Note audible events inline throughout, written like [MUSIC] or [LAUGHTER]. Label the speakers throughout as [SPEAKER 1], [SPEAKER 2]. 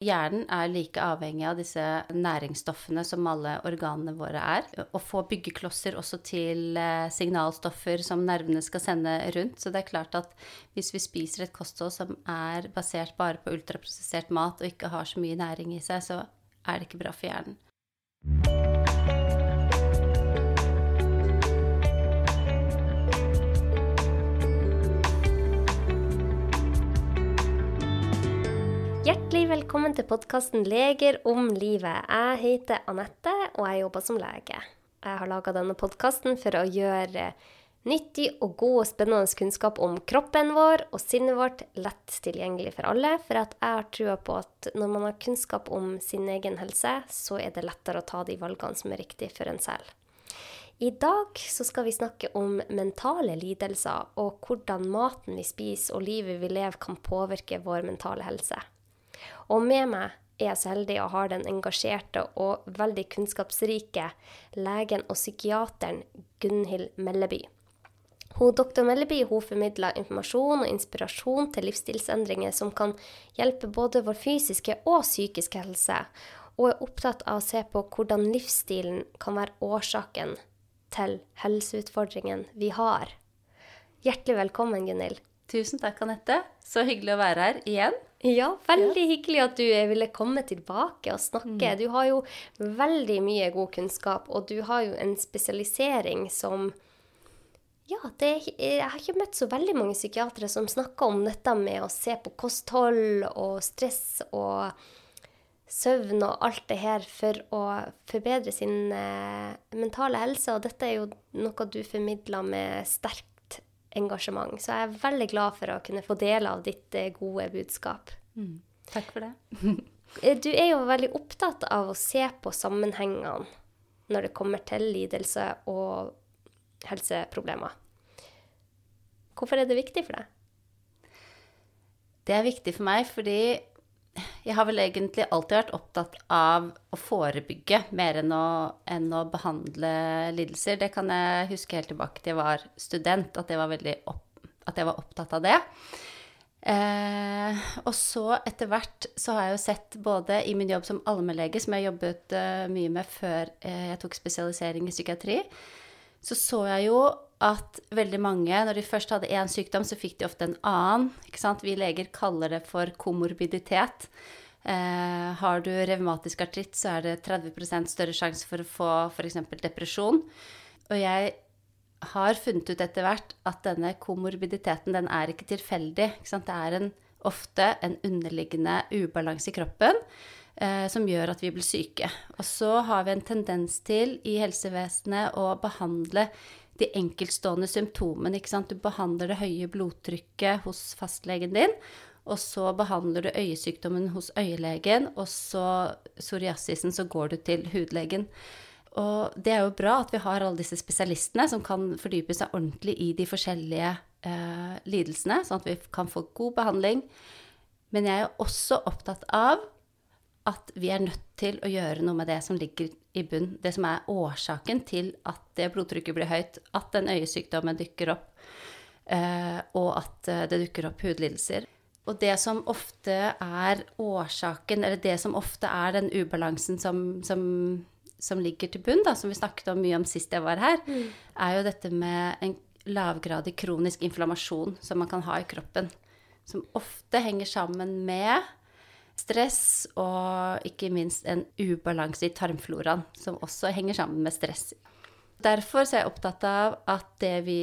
[SPEAKER 1] Hjernen er like avhengig av disse næringsstoffene som alle organene våre er. Å få byggeklosser også til eh, signalstoffer som nervene skal sende rundt. Så det er klart at hvis vi spiser et kosthold som er basert bare på ultraprosessert mat og ikke har så mye næring i seg, så er det ikke bra for hjernen.
[SPEAKER 2] Hjertelig velkommen til podkasten 'Leger om livet'. Jeg heter Anette, og jeg jobber som lege. Jeg har laga denne podkasten for å gjøre nyttig og god og spennende kunnskap om kroppen vår og sinnet vårt lett tilgjengelig for alle. For jeg har trua på at når man har kunnskap om sin egen helse, så er det lettere å ta de valgene som er riktige for en selv. I dag så skal vi snakke om mentale lidelser, og hvordan maten vi spiser og livet vi lever kan påvirke vår mentale helse. Og med meg er jeg så heldig å ha den engasjerte og veldig kunnskapsrike legen og psykiateren Gunhild Melleby. Hun, Dr. Melleby hun formidler informasjon og inspirasjon til livsstilsendringer som kan hjelpe både vår fysiske og psykiske helse, og er opptatt av å se på hvordan livsstilen kan være årsaken til helseutfordringen vi har. Hjertelig velkommen, Gunhild.
[SPEAKER 1] Tusen takk, Anette. Så hyggelig å være her igjen.
[SPEAKER 2] Ja, veldig ja. hyggelig at du ville komme tilbake og snakke. Mm. Du har jo veldig mye god kunnskap, og du har jo en spesialisering som Ja, det, jeg har ikke møtt så veldig mange psykiatere som snakker om dette med å se på kosthold og stress og søvn og alt det her for å forbedre sin eh, mentale helse. Og dette er jo noe du formidler med sterk engasjement. Så jeg er veldig glad for å kunne få dele av ditt eh, gode budskap.
[SPEAKER 1] Mm. Takk for det. [LAUGHS]
[SPEAKER 2] Eh, du er jo veldig opptatt av å se på sammenhengene når det kommer til lidelse og helseproblemer. Hvorfor er det viktig for deg?
[SPEAKER 1] Det er viktig for meg fordi jeg har vel egentlig alltid vært opptatt av å forebygge mer enn å, enn å, behandle lidelser. Det kan jeg huske helt tilbake til jeg var student, at jeg var, opp, at jeg var opptatt av det. Eh, og så etter hvert så har jeg jo sett både i min jobb som allmennlege, som jeg jobbet uh, mye med før eh, jeg tok spesialisering i psykiatri, så så jeg jo at veldig mange, når de først hadde én sykdom, så fikk de ofte en annen. Ikke sant? Vi leger kaller det for komorbiditet. Eh, har du revmatisk artritt, så er det 30% større sjanse for å få f.eks. depresjon. Og jeg har funnet ut etter hvert at denne komorbiditeten, den er ikke tilfeldig. Ikke det er en, ofte en underliggende ubalanse i kroppen eh, som gjør at vi blir syke. Og så har vi en tendens til i helsevesenet å behandle de enkeltstående symptomene. Ikke sant? Du behandler det høye blodtrykket hos fastlegen din, og så behandler du øyesykdommen hos øyelegen, og så psoriasisen, så går du til hudlegen. Og det er jo bra at vi har alle disse spesialistene som kan fordype seg ordentlig i de forskjellige eh, lidelsene, sånn at vi kan få god behandling. Men jeg er også opptatt av at vi er nødt til å gjøre noe med det som ligger i bunn. Det som er årsaken til at det blodtrykket blir høyt, at den øyesykdommen dukker opp, eh, og at eh, det dukker opp hudlidelser. Og det som ofte er årsaken, eller det som ofte er den ubalansen som, som, som ligger til bunn, da, som vi snakket om mye om sist jeg var her, mm. er jo dette med en lavgradig kronisk inflammasjon som man kan ha i kroppen. Som ofte henger sammen med stress og ikke minst en ubalanse i tarmfloraen, som også henger sammen med stress. Derfor er jeg opptatt av at det vi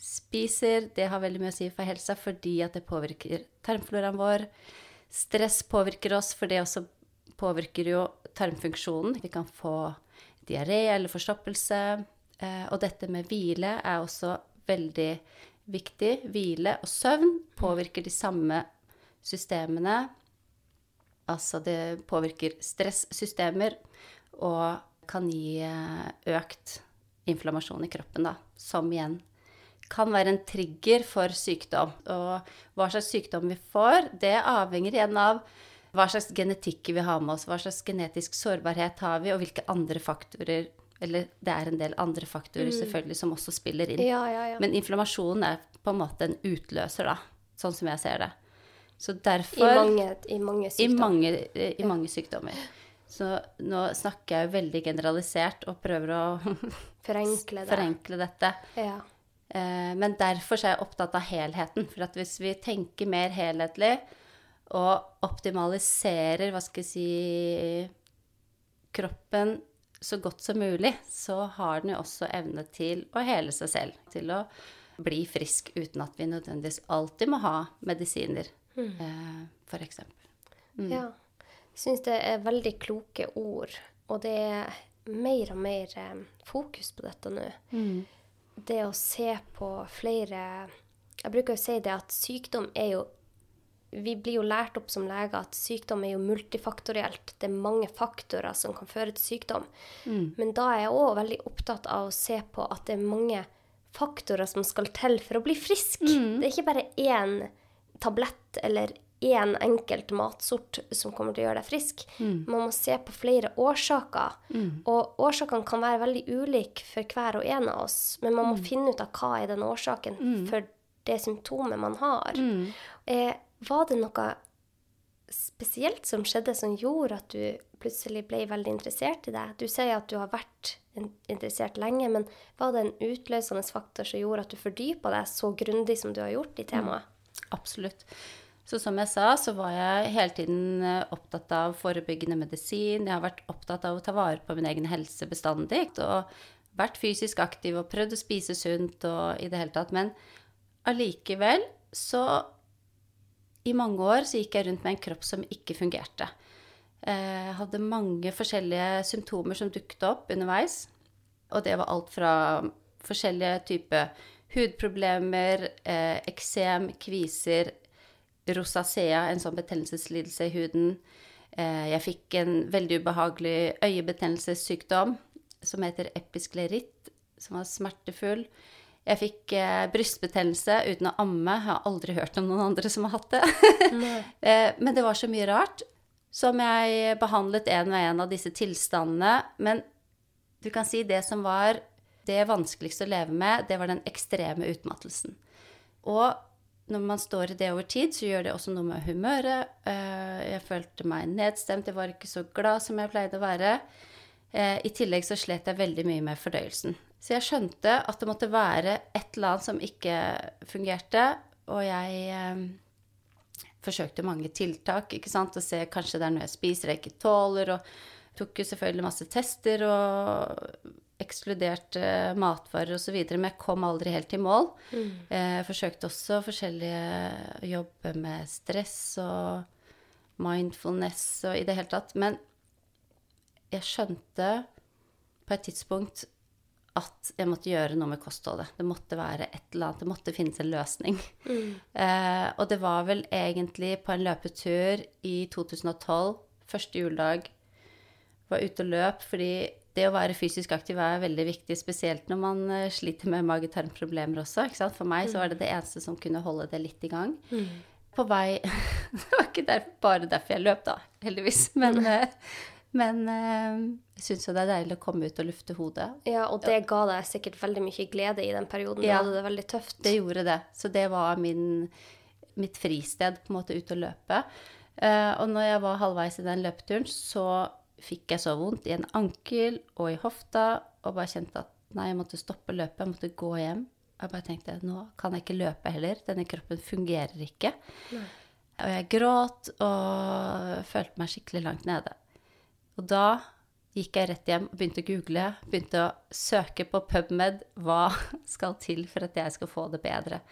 [SPEAKER 1] spiser, det har veldig mye å si for helsa fordi at det påvirker tarmfloraen vår. Stress påvirker oss, for det også påvirker jo tarmfunksjonen. Vi kan få diaré eller forstoppelse. Eh, og dette med hvile er også veldig viktig. Hvile og søvn påvirker de samme systemene Altså det påvirker stressystemer og kan gi eh, økt inflammasjon i kroppen, da, som igjen kan være en trigger for sykdom. Og hva slags sykdom vi får, det avhenger igjen av hva slags genetikk vi har med oss, hva slags genetisk sårbarhet har vi, og hvilke andre faktorer Eller det er en del andre faktorer mm. selvfølgelig som også spiller inn.
[SPEAKER 2] Ja, ja, ja.
[SPEAKER 1] Men inflammasjonen er på en måte en utløser, da, sånn som jeg ser det. Så
[SPEAKER 2] I mange, i mange
[SPEAKER 1] I
[SPEAKER 2] sykdommer.
[SPEAKER 1] mange, i mange sykdommer. Så nå snakker jeg veldig generalisert og prøver å [LAUGHS]
[SPEAKER 2] Forenkle det.
[SPEAKER 1] forenkle dette.
[SPEAKER 2] Ja.
[SPEAKER 1] Eh, Men derfor er jeg opptatt av helheten. For at hvis vi tenker mer helhetlig og optimaliserer, hva skal jeg si, kroppen så godt som mulig, så har den jo også evne til å hele seg selv. Til å bli frisk uten at vi nødvendigvis alltid må ha medisiner, eh, for eksempel.
[SPEAKER 2] ja. Jeg syns det er veldig kloke ord, og det er mer og mer eh, fokus på dette nå. Det å se på flere Jeg bruker å si det at sykdom er jo Vi blir jo lært opp som leger at sykdom er jo multifaktorielt. Det er mange faktorer som kan føre til sykdom. Men da er jeg òg veldig opptatt av å se på at det er mange faktorer som skal til for å bli frisk. Det er ikke bare én tablett eller én enkelt matsort som kommer til å gjøre deg frisk. Man må se på flere årsaker. Og årsakene kan være veldig ulike for hver og en av oss, men man må finne ut av hva er den årsaken for det symptomet man har. Eh, var det noe spesielt som skjedde som gjorde at du plutselig ble veldig interessert i det? Du sier at du har vært interessert lenge, men var det en utløsende faktor som gjorde at du fordypa deg så grundig som du har gjort i temaet?
[SPEAKER 1] Absolutt. Så som jeg sa, så var jeg hele tiden eh, opptatt av forebyggende medisin. Jeg har vært opptatt av å ta vare på min egen helse bestandig. Og vært fysisk aktiv og prøvd å spise sunt og i det hele tatt. Men allikevel så I mange år så gikk jeg rundt med en kropp som ikke fungerte. Eh, Jeg hadde mange forskjellige symptomer som dukket opp underveis. Og det var alt fra forskjellige typer hudproblemer, eh, eksem, kviser, rosacea, en sånn betennelseslidelse i huden. Eh, jeg fikk en veldig ubehagelig øyebetennelsessykdom som heter episkleritt, som var smertefull. Jeg fikk eh, brystbetennelse uten å amme. Jeg har aldri hørt om noen andre som har hatt det. [LAUGHS] eh, men det var så mye rart som jeg behandlet en og en av disse tilstandene. Men du kan si det som var det vanskeligste å leve med, det var den ekstreme utmattelsen. Og når man står i det over tid, så gjør det også noe med humøret. Eh, Jeg følte meg nedstemt, jeg var ikke så glad som jeg pleide å være. Eh, I tillegg så slet jeg veldig mye med fordøyelsen. Så jeg skjønte at det måtte være et eller annet som ikke fungerte, og jeg eh, forsøkte mange tiltak, ikke sant, og se kanskje det er noe jeg spiser jeg ikke tåler, og tok jo selvfølgelig masse tester og ekskluderte matvarer osv., men jeg kom aldri helt i mål. Eh, Jeg forsøkte også forskjellige å jobbe med stress og mindfulness og i det hele tatt, men jeg skjønte på et tidspunkt at jeg måtte gjøre noe med kostholdet. Det måtte være et eller annet, det måtte finnes en løsning. Eh, og det var vel egentlig på en løpetur i 2012, første juledag, var ute og løp, fordi det å være fysisk aktiv er veldig viktig, spesielt når man eh, sliter med mage-tarmproblemer også. For meg så var det det eneste som kunne holde det litt i gang. På vei [LAUGHS] Det var ikke der, bare derfor jeg løp, da, heldigvis. Men, eh, men eh, jeg syns jo det er deilig å komme ut og lufte hodet.
[SPEAKER 2] Ja, og det ga deg sikkert veldig mye glede i den perioden.
[SPEAKER 1] Ja.
[SPEAKER 2] Du hadde det veldig tøft.
[SPEAKER 1] Det gjorde det. Så det var min, mitt fristed, på en måte, ut og løpe. Og når jeg var halvveis i den løpeturen, så fikk jeg så vondt i en ankel og i hofta, og bare kjente at nei, jeg måtte stoppe løpet, jeg måtte gå hjem. Jeg bare tenkte nå kan jeg ikke løpe heller, denne kroppen fungerer ikke. Og jeg gråt og følte meg skikkelig langt nede. Og da gikk jeg rett hjem og begynte å google, begynte å søke på PubMed hva [LAUGHS] skal til for at jeg skal få det bedre.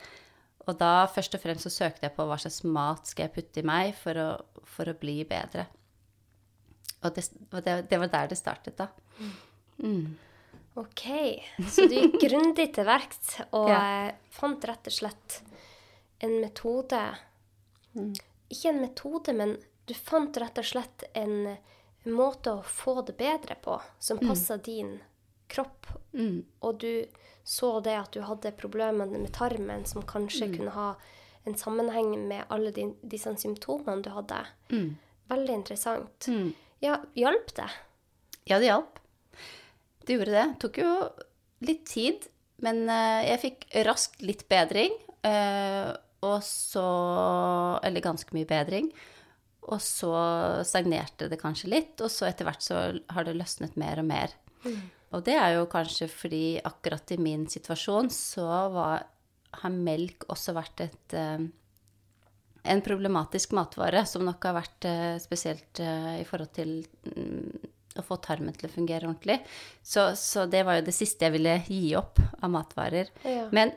[SPEAKER 1] Og da først og fremst så søkte jeg på hva slags mat skal jeg putte i meg for å, for å bli bedre. Og det, og det, det var der det startet, da.
[SPEAKER 2] Ok, så du gikk grundig til verks og
[SPEAKER 1] Ja.
[SPEAKER 2] eh, fant rett og slett en metode Ikke en metode, men du fant rett og slett en måte å få det bedre på som passa din kropp. Og du så det at du hadde problemer med tarmen som kanskje kunne ha en sammenheng med alle de, disse symptomene du hadde. Veldig interessant. Ja, hjalp det?
[SPEAKER 1] Ja, det hjalp. Det gjorde det. Det tok jo litt tid, men eh, jeg fikk raskt litt bedring. eh, og så Eller ganske mye bedring. Og så stagnerte det kanskje litt, og så etter hvert så har det løsnet mer og mer. Og det er jo kanskje fordi akkurat i min situasjon så var, har melk også vært et eh, en problematisk matvare, som nok har vært eh, spesielt eh, i forhold til mm, å få tarmen til å fungere ordentlig. Så, så, det var jo det siste jeg ville gi opp av matvarer.
[SPEAKER 2] Ja.
[SPEAKER 1] Men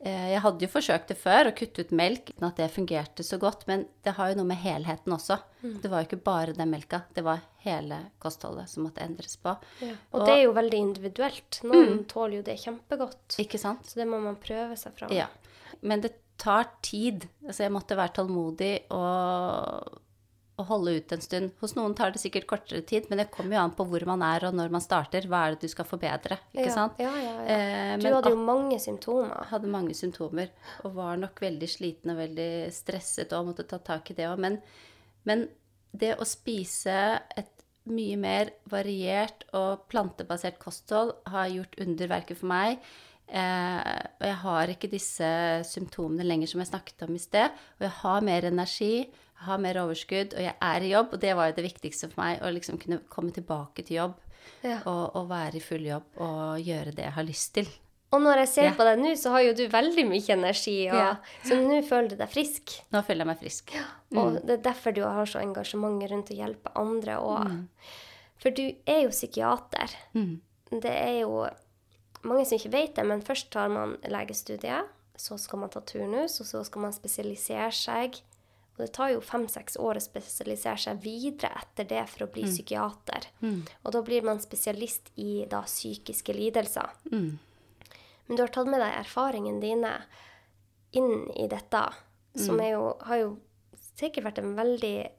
[SPEAKER 1] eh, jeg hadde jo forsøkt det før, å kutte ut melk, uten at det fungerte så godt. Men det har jo noe med helheten også. Det var jo ikke bare den melka, det var hele kostholdet som måtte endres på.
[SPEAKER 2] Ja. Og det er jo veldig individuelt. Noen tåler jo det kjempegodt.
[SPEAKER 1] Ikke sant?
[SPEAKER 2] Så det må man prøve seg fram.
[SPEAKER 1] Ja. Men det tar tid. Altså jeg måtte være tålmodig og, og holde ut en stund. Hos noen tar det sikkert kortere tid, men det kommer jo an på hvor man er og når man starter. Hva er det du skal forbedre? Ikke
[SPEAKER 2] ja.
[SPEAKER 1] sant?
[SPEAKER 2] Ja, ja, ja.
[SPEAKER 1] Eh,
[SPEAKER 2] Du hadde jo mange symptomer.
[SPEAKER 1] hadde mange symptomer og var nok veldig sliten og veldig stresset og måtte ta tak i det òg. Men, men det å spise et mye mer variert og plantebasert kosthold har gjort underverket for meg. Eh, og jeg har ikke disse symptomene lenger som jeg snakket om i sted. Og jeg har mer energi, jeg har mer overskudd, og jeg er i jobb. Og det var jo det viktigste for meg, å liksom kunne komme tilbake til jobb.
[SPEAKER 2] Ja.
[SPEAKER 1] Og, og være i full jobb og gjøre det jeg har lyst til.
[SPEAKER 2] Og når jeg ser
[SPEAKER 1] Ja.
[SPEAKER 2] på deg nå, så har jo du veldig mye energi, og,
[SPEAKER 1] Ja.
[SPEAKER 2] så nå føler du deg frisk.
[SPEAKER 1] Nå føler jeg meg frisk.
[SPEAKER 2] Og
[SPEAKER 1] Mm.
[SPEAKER 2] det er derfor du har så engasjement rundt å hjelpe andre òg.
[SPEAKER 1] Mm.
[SPEAKER 2] For du er jo psykiater. Det er jo mange som ikke vet det, men først tar man legestudiet, så skal man ta turnus, og så skal man spesialisere seg. Og det tar jo fem-seks år å spesialisere seg videre etter det for å
[SPEAKER 1] Mm.
[SPEAKER 2] bli psykiater. Og da blir man spesialist i da psykiske lidelser.
[SPEAKER 1] Mm.
[SPEAKER 2] Men du har tatt med deg erfaringene dine inn i dette, som
[SPEAKER 1] Mm.
[SPEAKER 2] jo, har jo sikkert vært en veldig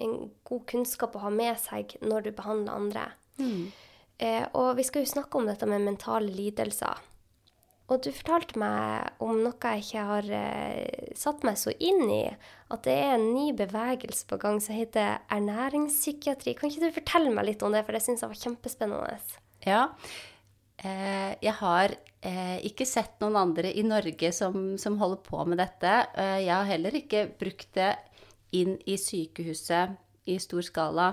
[SPEAKER 2] en god kunnskap å ha med seg når du behandler andre.
[SPEAKER 1] Mm.
[SPEAKER 2] Eh, og vi skal jo snakke om dette med mentale lidelser. Og du fortalte meg om noe jeg ikke har eh, satt meg så inn i, at det er en ny bevegelse på gang som heter ernæringspsykiatri. Kan ikke du fortelle meg litt om det, for det syns jeg var kjempespennende.
[SPEAKER 1] Ja. Eh, jeg har ikke sett noen andre i Norge som, som holder på med dette. Jeg har heller ikke brukt det inn i sykehuset i stor skala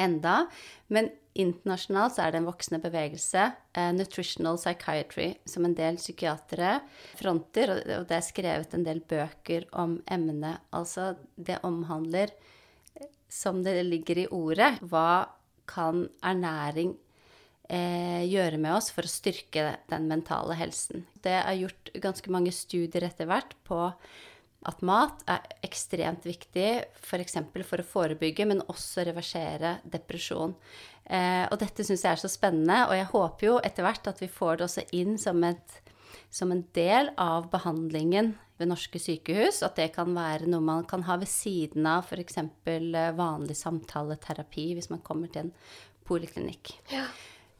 [SPEAKER 1] enda. Men internasjonalt så er det en voksende bevegelse. Eh, nutritional psychiatry, som en del psykiatere fronter. Og, det er skrevet en del bøker om emnet. Altså, det omhandler, som det ligger i ordet, hva kan ernæring eh, gjøre med oss for å styrke den mentale helsen. Det er gjort ganske mange studier etter hvert på at mat er ekstremt viktig f.eks. For, for å forebygge, men også reversere depresjon. Eh, og dette syns jeg er så spennende, og jeg håper jo etter hvert at vi får det også inn som, et, som en del av behandlingen ved norske sykehus. At det kan være noe man kan ha ved siden av f.eks. vanlig samtaleterapi hvis man kommer til en poliklinikk.
[SPEAKER 2] Ja.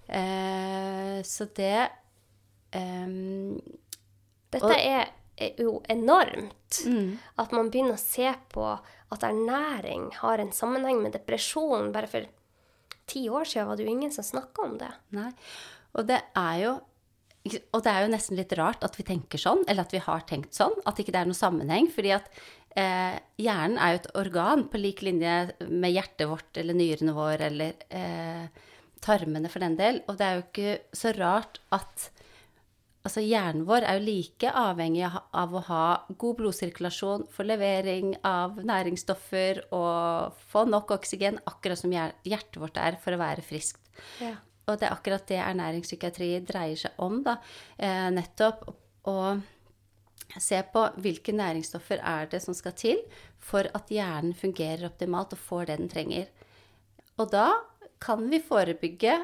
[SPEAKER 1] Eh, så det ehm,
[SPEAKER 2] Dette er jo enormt.
[SPEAKER 1] mm,
[SPEAKER 2] At man begynner å se på at ernæring har en sammenheng med depresjon. Bare for ti år siden var det jo ingen som snakka om det.
[SPEAKER 1] Nei. Og det er jo og det er jo nesten litt rart at vi tenker sånn, eller at vi har tenkt sånn, at ikke det er noen sammenheng. Fordi at eh, hjernen er jo et organ på lik linje med hjertet vårt eller nyrene våre eller eh, tarmene for den del. Og det er jo ikke så rart at Altså Hjernen vår er jo like avhengig av- å ha god blodsirkulasjon, for levering av næringsstoffer og få nok oksygen, akkurat som hjertet vårt er for å være friskt.
[SPEAKER 2] Ja.
[SPEAKER 1] Og det er akkurat det ernæringspsykiatri dreier seg om, da. Eh, nettopp å se på hvilke næringsstoffer er det som skal til for at hjernen fungerer optimalt og får det den trenger. Og da kan vi forebygge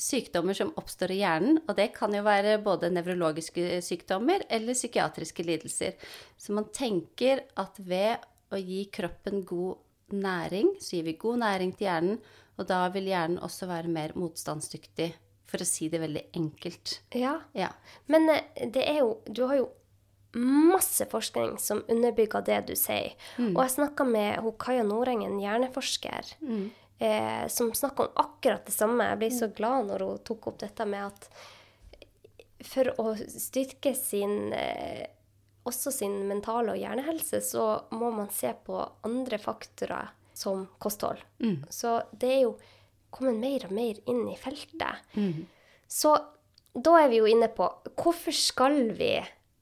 [SPEAKER 1] sykdommer som oppstår i hjernen, og det kan jo være både nevrologiske sykdommer eller psykiatriske lidelser. Så man tenker at ved å gi kroppen god næring, så gir vi god næring til hjernen, og da vil hjernen også være mer motstandsdyktig, for å si det veldig enkelt.
[SPEAKER 2] ja.
[SPEAKER 1] Ja.
[SPEAKER 2] Men eh, det er jo Du har jo masse forskning som underbygger det du sier. Og jeg snakka med Kaja Nordengen, hjerneforsker, eh, som snakker om akkurat det samme. Jeg ble så glad når hun tok opp dette med at for å styrke sin eh, også sin mentale og hjernehelse, så må man se på andre faktorer som kosthold. Så det er jo kommet mer og mer inn i feltet. Så da er vi jo inne på hvorfor skal vi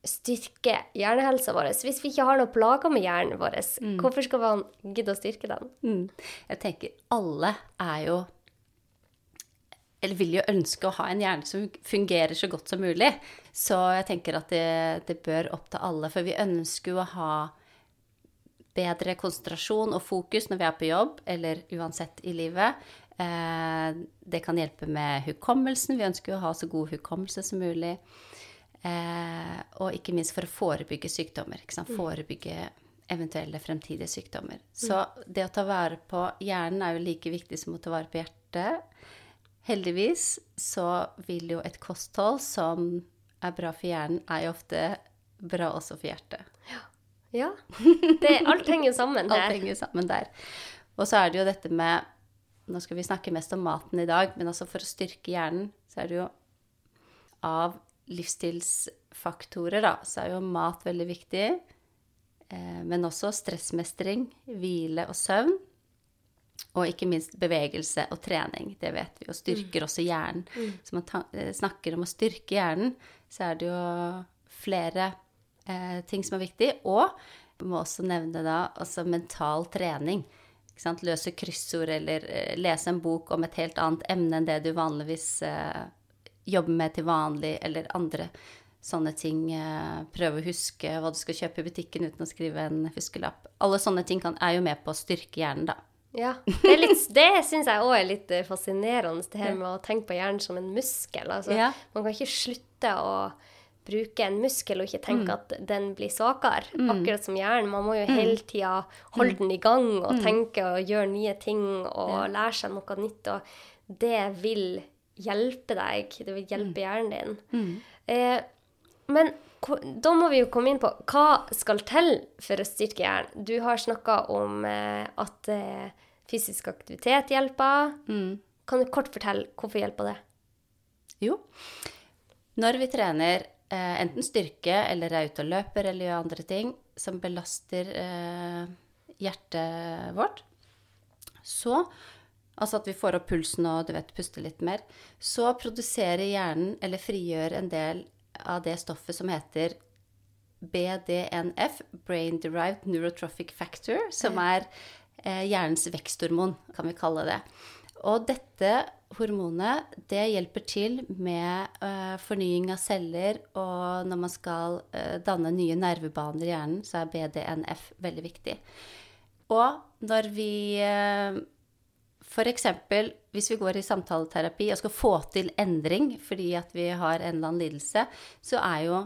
[SPEAKER 2] styrke hjernehelsa vår? Hvis vi ikke har noen plager med hjernen vår, hvorfor skal man gidde å styrke den?
[SPEAKER 1] Mm. Jeg tenker alle er jo Eller vil jo ønske å ha en hjerne som fungerer så godt som mulig. Så jeg tenker at det, det bør opp til alle. For vi ønsker jo å ha bedre konsentrasjon og fokus når vi er på jobb, eller uansett i livet. Eh, det kan hjelpe med hukommelsen. Vi ønsker jo å ha så god hukommelse som mulig. Eh, og ikke minst for å forebygge sykdommer. Sant? Forebygge eventuelle fremtidige sykdommer. Så det å ta vare på hjernen er jo like viktig som å ta vare på hjertet. Heldigvis så vil jo et kosthold som er bra for hjernen, er jo ofte bra også for hjertet.
[SPEAKER 2] Ja. Det, alt henger sammen [LAUGHS]
[SPEAKER 1] Alt henger sammen der. Og så er det jo dette med Nå skal vi snakke mest om maten i dag, men altså for å styrke hjernen, så er det jo av livsstilsfaktorer, da, så er jo mat veldig viktig. Eh, men også stressmestring, hvile og søvn. Og ikke minst bevegelse og trening. Det vet vi, og styrker også hjernen. Så man eh, snakker om å styrke hjernen, så er det jo flere eh, ting som er viktig. Og vi må også nevne da altså mental trening. Ikke sant? Løse kryssord eller eh, lese en bok om et helt annet emne enn det du vanligvis eh, jobber med til vanlig, eller andre sånne ting. Eh, prøve å huske hva du skal kjøpe i butikken uten å skrive en huskelapp. Alle sånne ting kan, er jo med på å styrke hjernen, da.
[SPEAKER 2] Ja. Det, litt- det syns jeg òg er litt eh, fascinerende, det her med å tenke på hjernen som en muskel. Altså,
[SPEAKER 1] Ja.
[SPEAKER 2] Man kan ikke slutte å bruke en muskel og ikke tenke at den blir svakere. Akkurat som hjernen. Man må jo hele tida holde den i gang og tenke og gjøre nye ting og lære seg noe nytt. Og det vil hjelpe deg. Det vil hjelpe hjernen din. Eh, men da må vi jo komme inn på hva skal til for å styrke hjernen. Du har snakka om eh, at eh, fysisk aktivitet hjelper. Kan du kort fortelle hvorfor hjelper det?
[SPEAKER 1] Jo. Når vi trener eh, enten styrke eller er ute og løper eller gjør andre ting som belaster eh, hjertet vårt, så Altså at vi får opp pulsen og du vet, puster litt mer. Så produserer hjernen, eller frigjør, en del av det stoffet som heter BDNF, Brain Derived Neurotrophic Factor, som er eh, hjernens veksthormon, kan vi kalle det. Og dette hormonet det hjelper til med eh, fornying av celler, og når man skal eh, danne nye nervebaner i hjernen, så er BDNF veldig viktig. Og når vi F.eks. hvis vi går i samtaleterapi og skal få til endring fordi at vi har en eller annen lidelse, så er jo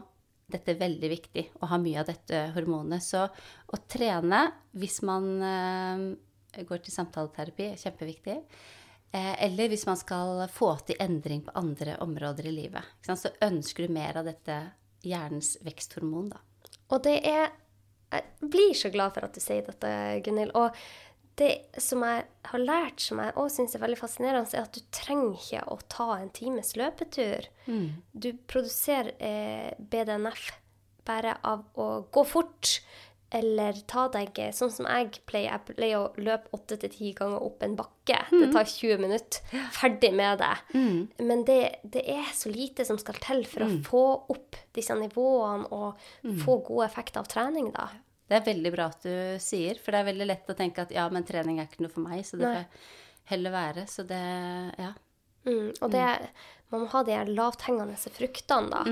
[SPEAKER 1] dette veldig viktig å ha mye av dette hormonet. Så å trene hvis man eh, går til samtaleterapi, er kjempeviktig. Eh, eller hvis man skal få til endring på andre områder i livet. Så ønsker du mer av dette hjernens veksthormon, da.
[SPEAKER 2] Og det er Jeg blir så glad for at du sier dette, Gunhild. Og det som jeg har lært, som jeg òg syns er veldig fascinerende, er at du trenger ikke å ta en times løpetur. Du produserer eh, BDNF bare av å gå fort. Eller ta deg sånn som jeg pleier. Jeg pleier å løpe åtte til ti ganger opp en bakke. Det tar 20 minutter. Ferdig med det. Men det, det er så lite som skal til for å få opp disse nivåene og få gode effekter av trening, da.
[SPEAKER 1] Det er veldig bra at du sier, for det er veldig lett å tenke at ja, men trening er ikke noe for meg, så det
[SPEAKER 2] Nei.
[SPEAKER 1] får heller være. Så det Ja.
[SPEAKER 2] Mm, og det, man må ha de her lavthengende fruktene, da.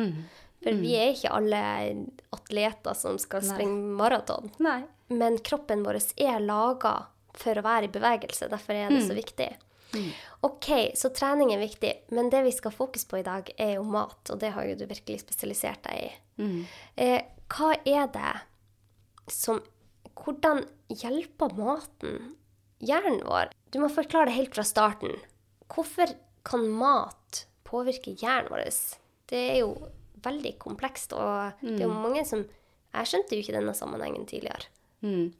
[SPEAKER 2] For vi er ikke alle atleter som skal springe maraton. Men kroppen vår er laga for å være i bevegelse. Derfor er det så viktig. OK, så trening er viktig, men det vi skal fokusere på i dag, er jo mat. Og det har jo du virkelig spesialisert deg i. Eh, hva er det som Hvordan hjelper maten hjernen vår? Du må forklare det helt fra starten. Hvorfor kan mat påvirke hjernen vår? Det er jo veldig komplekst, og det er jo mange som Jeg skjønte jo ikke denne sammenhengen tidligere.
[SPEAKER 1] Mm.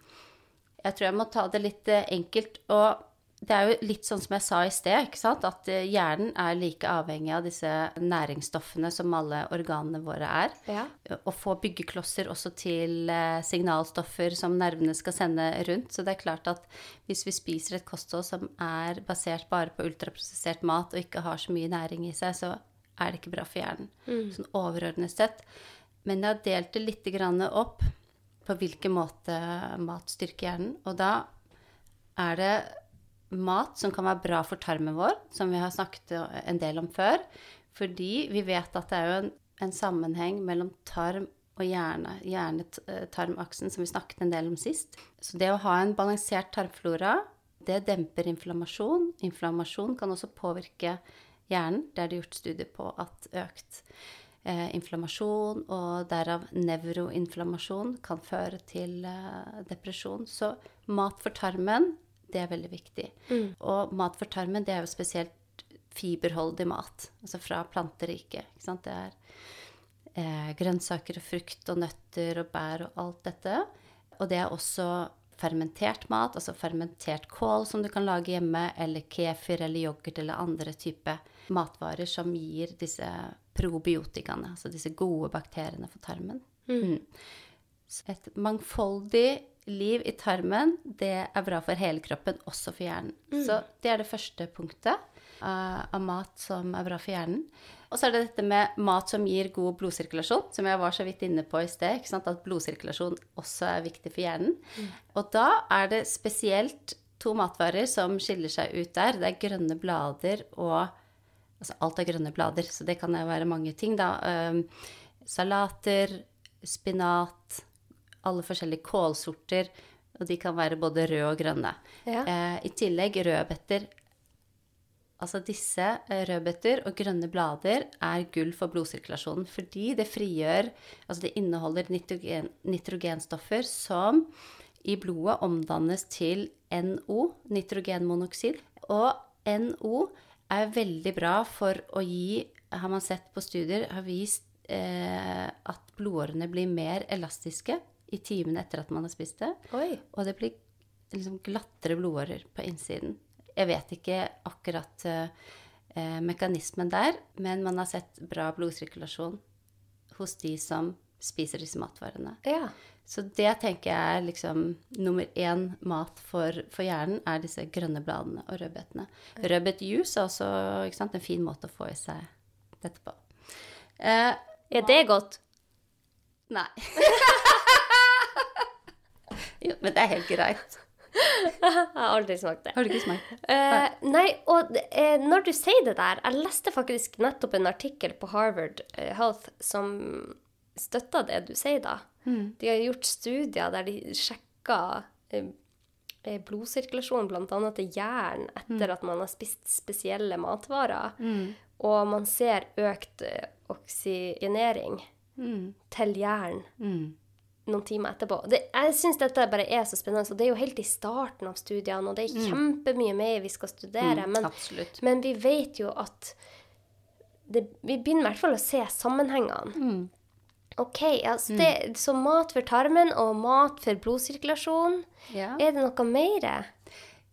[SPEAKER 1] Jeg tror jeg må ta det litt eh, enkelt. Og det er jo litt sånn som jeg sa i sted, at eh, hjernen er like avhengig av disse næringsstoffene som alle organene våre er.
[SPEAKER 2] Ja.
[SPEAKER 1] Og få byggeklosser også til eh, signalstoffer som nervene skal sende rundt. Så det er klart at hvis vi spiser et kosthold som er basert bare på ultraprosessert mat og ikke har så mye næring i seg, så er det ikke bra for hjernen. Sånn overordnet sett. Men jeg har delt det litt grann opp på hvilken måte mat styrker hjernen. Og da er det mat som kan være bra for tarmen vår, som vi har snakket en del om før. Fordi vi vet at det er jo en, en sammenheng mellom tarm og hjerne, hjerne-tarmaksen, som vi snakket en del om sist. Så det å ha en balansert tarmflora, det demper inflammasjon. Inflammasjon kan også påvirke hjernen. Det er det gjort studier på at økt eh, inflammasjon og derav nevroinflammasjon kan føre til eh, depresjon. Så mat for tarmen, det er veldig viktig. Og mat for tarmen, det er jo spesielt fiberholdig mat, altså fra planteriket. Ikke sant? Det er eh, grønnsaker og frukt og nøtter og bær og alt dette. Og det er også fermentert mat, altså fermentert kål som du kan lage hjemme, eller kefir eller yoghurt eller andre typer matvarer som gir disse probiotikaene, altså disse gode bakteriene for tarmen. Mm. Så et mangfoldig liv i tarmen, det er bra for hele kroppen, også for hjernen. Så det er det første punktet uh, av mat som er bra for hjernen. Og så er det dette med mat som gir god blodsirkulasjon, som jeg var så vidt inne på i sted. At blodsirkulasjon også er viktig for hjernen. Og da er det spesielt to matvarer som skiller seg ut der. Det er grønne blader og Altså alt er grønne blader, så det kan være mange ting, da. Um, salater, spinat, alle forskjellige kålsorter. Og de kan være både røde og grønne.
[SPEAKER 2] Ja.
[SPEAKER 1] Eh, I tillegg rødbeter. Altså disse eh, rødbeter og grønne blader er gull for blodsirkulasjonen fordi det frigjør Altså det inneholder nitrogen, nitrogenstoffer som i blodet omdannes til NO, nitrogenmonoksid. Og NO er veldig bra for å gi Har man sett på studier, har vist eh, at blodårene blir mer elastiske i timene etter at man har spist det.
[SPEAKER 2] Oi.
[SPEAKER 1] Og det blir liksom glattere blodårer på innsiden. Jeg vet ikke akkurat eh, mekanismen der, men man har sett bra blodsirkulasjon hos de som spiser disse matvarene.
[SPEAKER 2] Ja.
[SPEAKER 1] Så det tenker jeg er liksom nummer én mat for, for hjernen, er disse grønne bladene og rødbetene. Rødbetjuice er også sant, en fin måte å få i seg dette på. Eh,
[SPEAKER 2] Er det godt?
[SPEAKER 1] nei. [LAUGHS] jo, men det er helt greit. [LAUGHS]
[SPEAKER 2] Jeg har aldri smakt det.
[SPEAKER 1] Har du ikke smakt det?
[SPEAKER 2] Eh, nei, og eh, når du sier det der Jeg leste faktisk nettopp en artikkel på Harvard eh, Health som støtter det du sier da. De har gjort studier der de sjekka eh, eh, blodsirkulasjon bl.a. til jern etter at man har spist spesielle matvarer. Og man ser økt eh, oksygenering til jern.
[SPEAKER 1] Mm.
[SPEAKER 2] Noen timer etterpå. Det, jeg syns dette bare er så spennende. og Det er jo helt i starten av studiene, og det er kjempemye mer vi skal studere.
[SPEAKER 1] Mm,
[SPEAKER 2] men, men vi vet jo at det, Vi begynner i hvert fall å se sammenhengene.
[SPEAKER 1] Mm.
[SPEAKER 2] OK, altså det, så mat for tarmen og mat for blodsirkulasjon.
[SPEAKER 1] Ja.
[SPEAKER 2] Er det noe mer?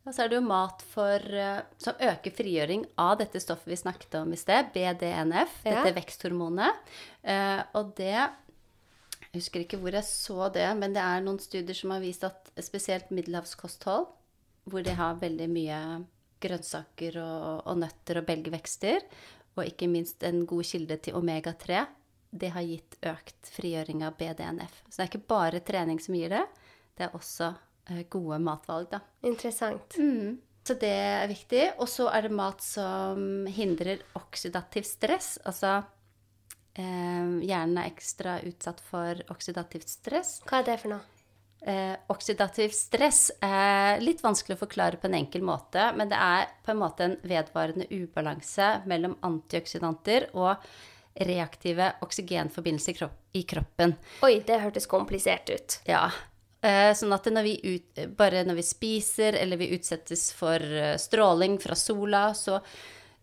[SPEAKER 1] Og så er det jo mat for, eh, som øker frigjøring av dette stoffet vi snakket om i sted, BDNF,
[SPEAKER 2] Ja.
[SPEAKER 1] dette veksthormonet. Eh, og det Jeg husker ikke hvor jeg så det, men det er noen studier som har vist at spesielt middelhavskosthold, hvor de har veldig mye grønnsaker og, og nøtter og belgvekster, og ikke minst en god kilde til omega-3, det har gitt økt frigjøring av BDNF. Så det er ikke bare trening som gir det, det er også eh, gode matvalg, da.
[SPEAKER 2] Interessant.
[SPEAKER 1] Så det er viktig. Og så er det mat som hindrer oksidativ stress. Altså hjernen er ekstra utsatt for oksidativt stress.
[SPEAKER 2] Hva er det for noe?
[SPEAKER 1] Eh, oksidativt stress er litt vanskelig å forklare på en enkel måte, men det er på en måte en vedvarende ubalanse mellom antioksidanter og reaktive oksygenforbindelser i kropp, i kroppen.
[SPEAKER 2] Oi, det hørtes komplisert ut.
[SPEAKER 1] Ja. Eh, Sånn at når vi ut, bare når vi spiser eller vi utsettes for eh, stråling fra sola, så,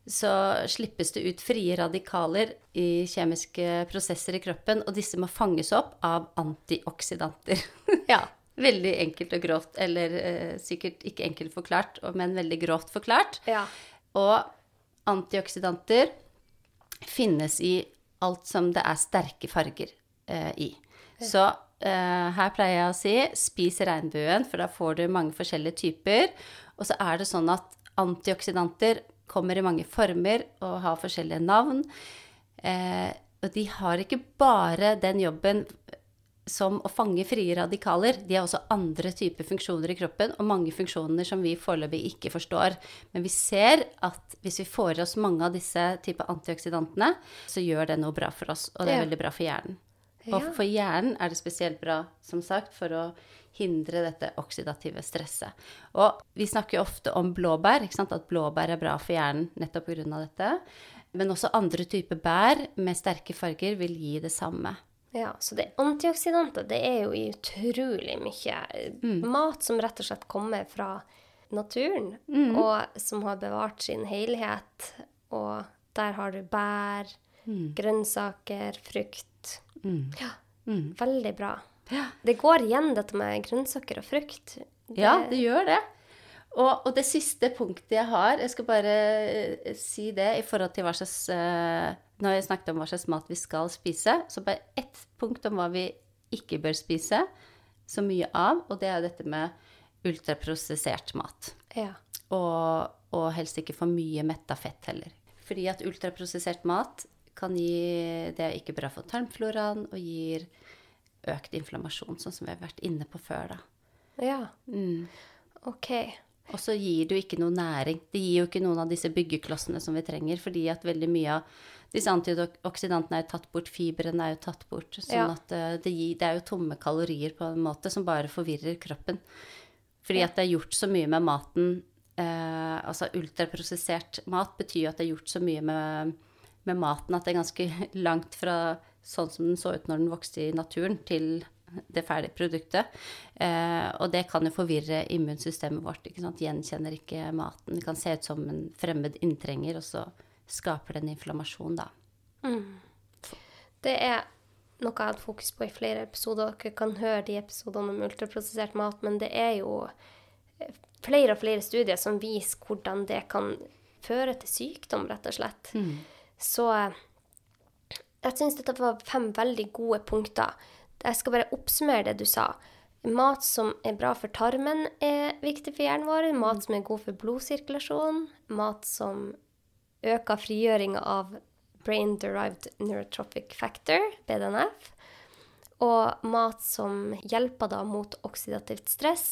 [SPEAKER 1] så slippes det ut frie radikaler i kjemiske prosesser i kroppen, og disse må fanges opp av antioksidanter. [LAUGHS]
[SPEAKER 2] Ja.
[SPEAKER 1] veldig enkelt og grovt, eller eh, sikkert ikke enkelt forklart, men veldig grovt forklart.
[SPEAKER 2] Ja.
[SPEAKER 1] Og antioksidanter finnes i alt som det er sterke farger eh, i. Så eh, her pleier jeg å si spis regnbuen, for da får du mange forskjellige typer. Og så er det sånn at antioksidanter kommer i mange former og har forskjellige navn. Eh, og de har ikke bare den jobben som å fange frie radikaler. De har også andre typer funksjoner i kroppen, og mange funksjoner som vi foreløpig ikke forstår. Men vi ser at hvis vi får i oss mange av disse typer antioksidantene, så gjør det noe bra for oss, og det er veldig bra for hjernen. Og for hjernen er det spesielt bra, som sagt, for å hindre dette oksidative stresset. Og vi snakker jo ofte om blåbær, at blåbær er bra for hjernen nettopp pga. dette. Men også andre typer bær med sterke farger vil gi det samme.
[SPEAKER 2] Ja, så det antioksidanter, det er jo i utrolig mye
[SPEAKER 1] Mm.
[SPEAKER 2] mat som rett og slett kommer fra naturen,
[SPEAKER 1] Mm.
[SPEAKER 2] og som har bevart sin helhet. Og der har du bær,
[SPEAKER 1] Mm.
[SPEAKER 2] grønnsaker, frukt. Ja,
[SPEAKER 1] Mm.
[SPEAKER 2] veldig bra. Det går igjen, dette med grønnsaker og frukt.
[SPEAKER 1] Ja, det gjør det. Og, og det siste punktet jeg har Jeg skal bare eh, si det i forhold til hva slags Når Nå jeg snakket om hva slags mat vi skal spise, så bare ett punkt om hva vi ikke bør spise så mye av, og det er jo dette med ultraprosessert mat.
[SPEAKER 2] Ja.
[SPEAKER 1] Og, og helst ikke for mye metta fett heller. Fordi at ultraprosessert mat kan gi Det er ikke bra for tarmfloraen og gir økt inflammasjon, sånn som vi har vært inne på før, da.
[SPEAKER 2] ja.
[SPEAKER 1] Mm.
[SPEAKER 2] OK.
[SPEAKER 1] Og så gir det jo ikke noe næring. Det gir jo ikke noen av disse byggeklossene som vi trenger, fordi at veldig mye av disse antioksidantene er jo tatt bort, fibrene er jo tatt bort. Sånn
[SPEAKER 2] Ja.
[SPEAKER 1] at eh, det, gir, det er jo tomme kalorier på en måte som bare forvirrer kroppen. Fordi at det er gjort så mye med maten eh, Altså ultraprosessert mat betyr jo at det er gjort så mye med, med maten at det er ganske [LAUGHS] langt fra sånn som den så ut når den vokste i naturen, til det ferdige produktet. Eh, og det kan jo forvirre immunsystemet vårt. ikke sant? Gjenkjenner ikke maten. Det kan se ut som en fremmed inntrenger, og så skaper det en inflammasjon, da.
[SPEAKER 2] Det er noe jeg har hatt fokus på i flere episoder. Dere kan høre de episodene om ultraprosessert mat, men det er jo eh, flere og flere studier som viser hvordan det kan føre til sykdom, rett og slett. Så eh, jeg syns dette var fem veldig gode punkter. Jeg skal bare oppsummere det du sa. Mat som er bra for tarmen, er viktig for hjernen vår. Mat som er god for blodsirkulasjon. Mat som øker frigjøringa av Brain Derived Neurotrophic Factor, BDNF. Og mat som hjelper da mot oksidativt stress.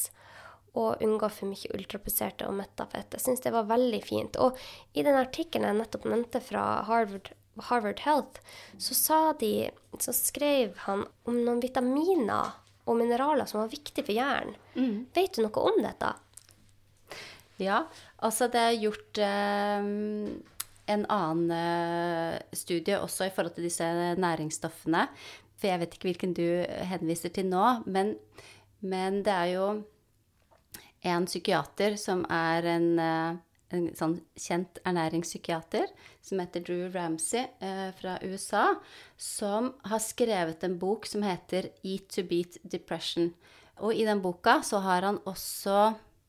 [SPEAKER 2] Og unngå for mye ultraproserte og metta fett. Jeg syns det var veldig fint. Og i den artikkelen jeg nettopp nevnte fra Harvard, Harvard Health, så sa de Så skrev han om noen vitaminer og mineraler som var viktige for hjernen. Vet du noe om dette?
[SPEAKER 1] Ja, altså det er gjort eh, en annen eh, studie også i forhold til disse næringsstoffene. For jeg vet ikke hvilken du henviser til nå, men, men det er jo en psykiater som er en, eh, en sånn kjent ernæringspsykiater, som heter Drew Ramsey eh, fra USA, som har skrevet en bok som heter Eat to Beat Depression. Og i den boka så har han også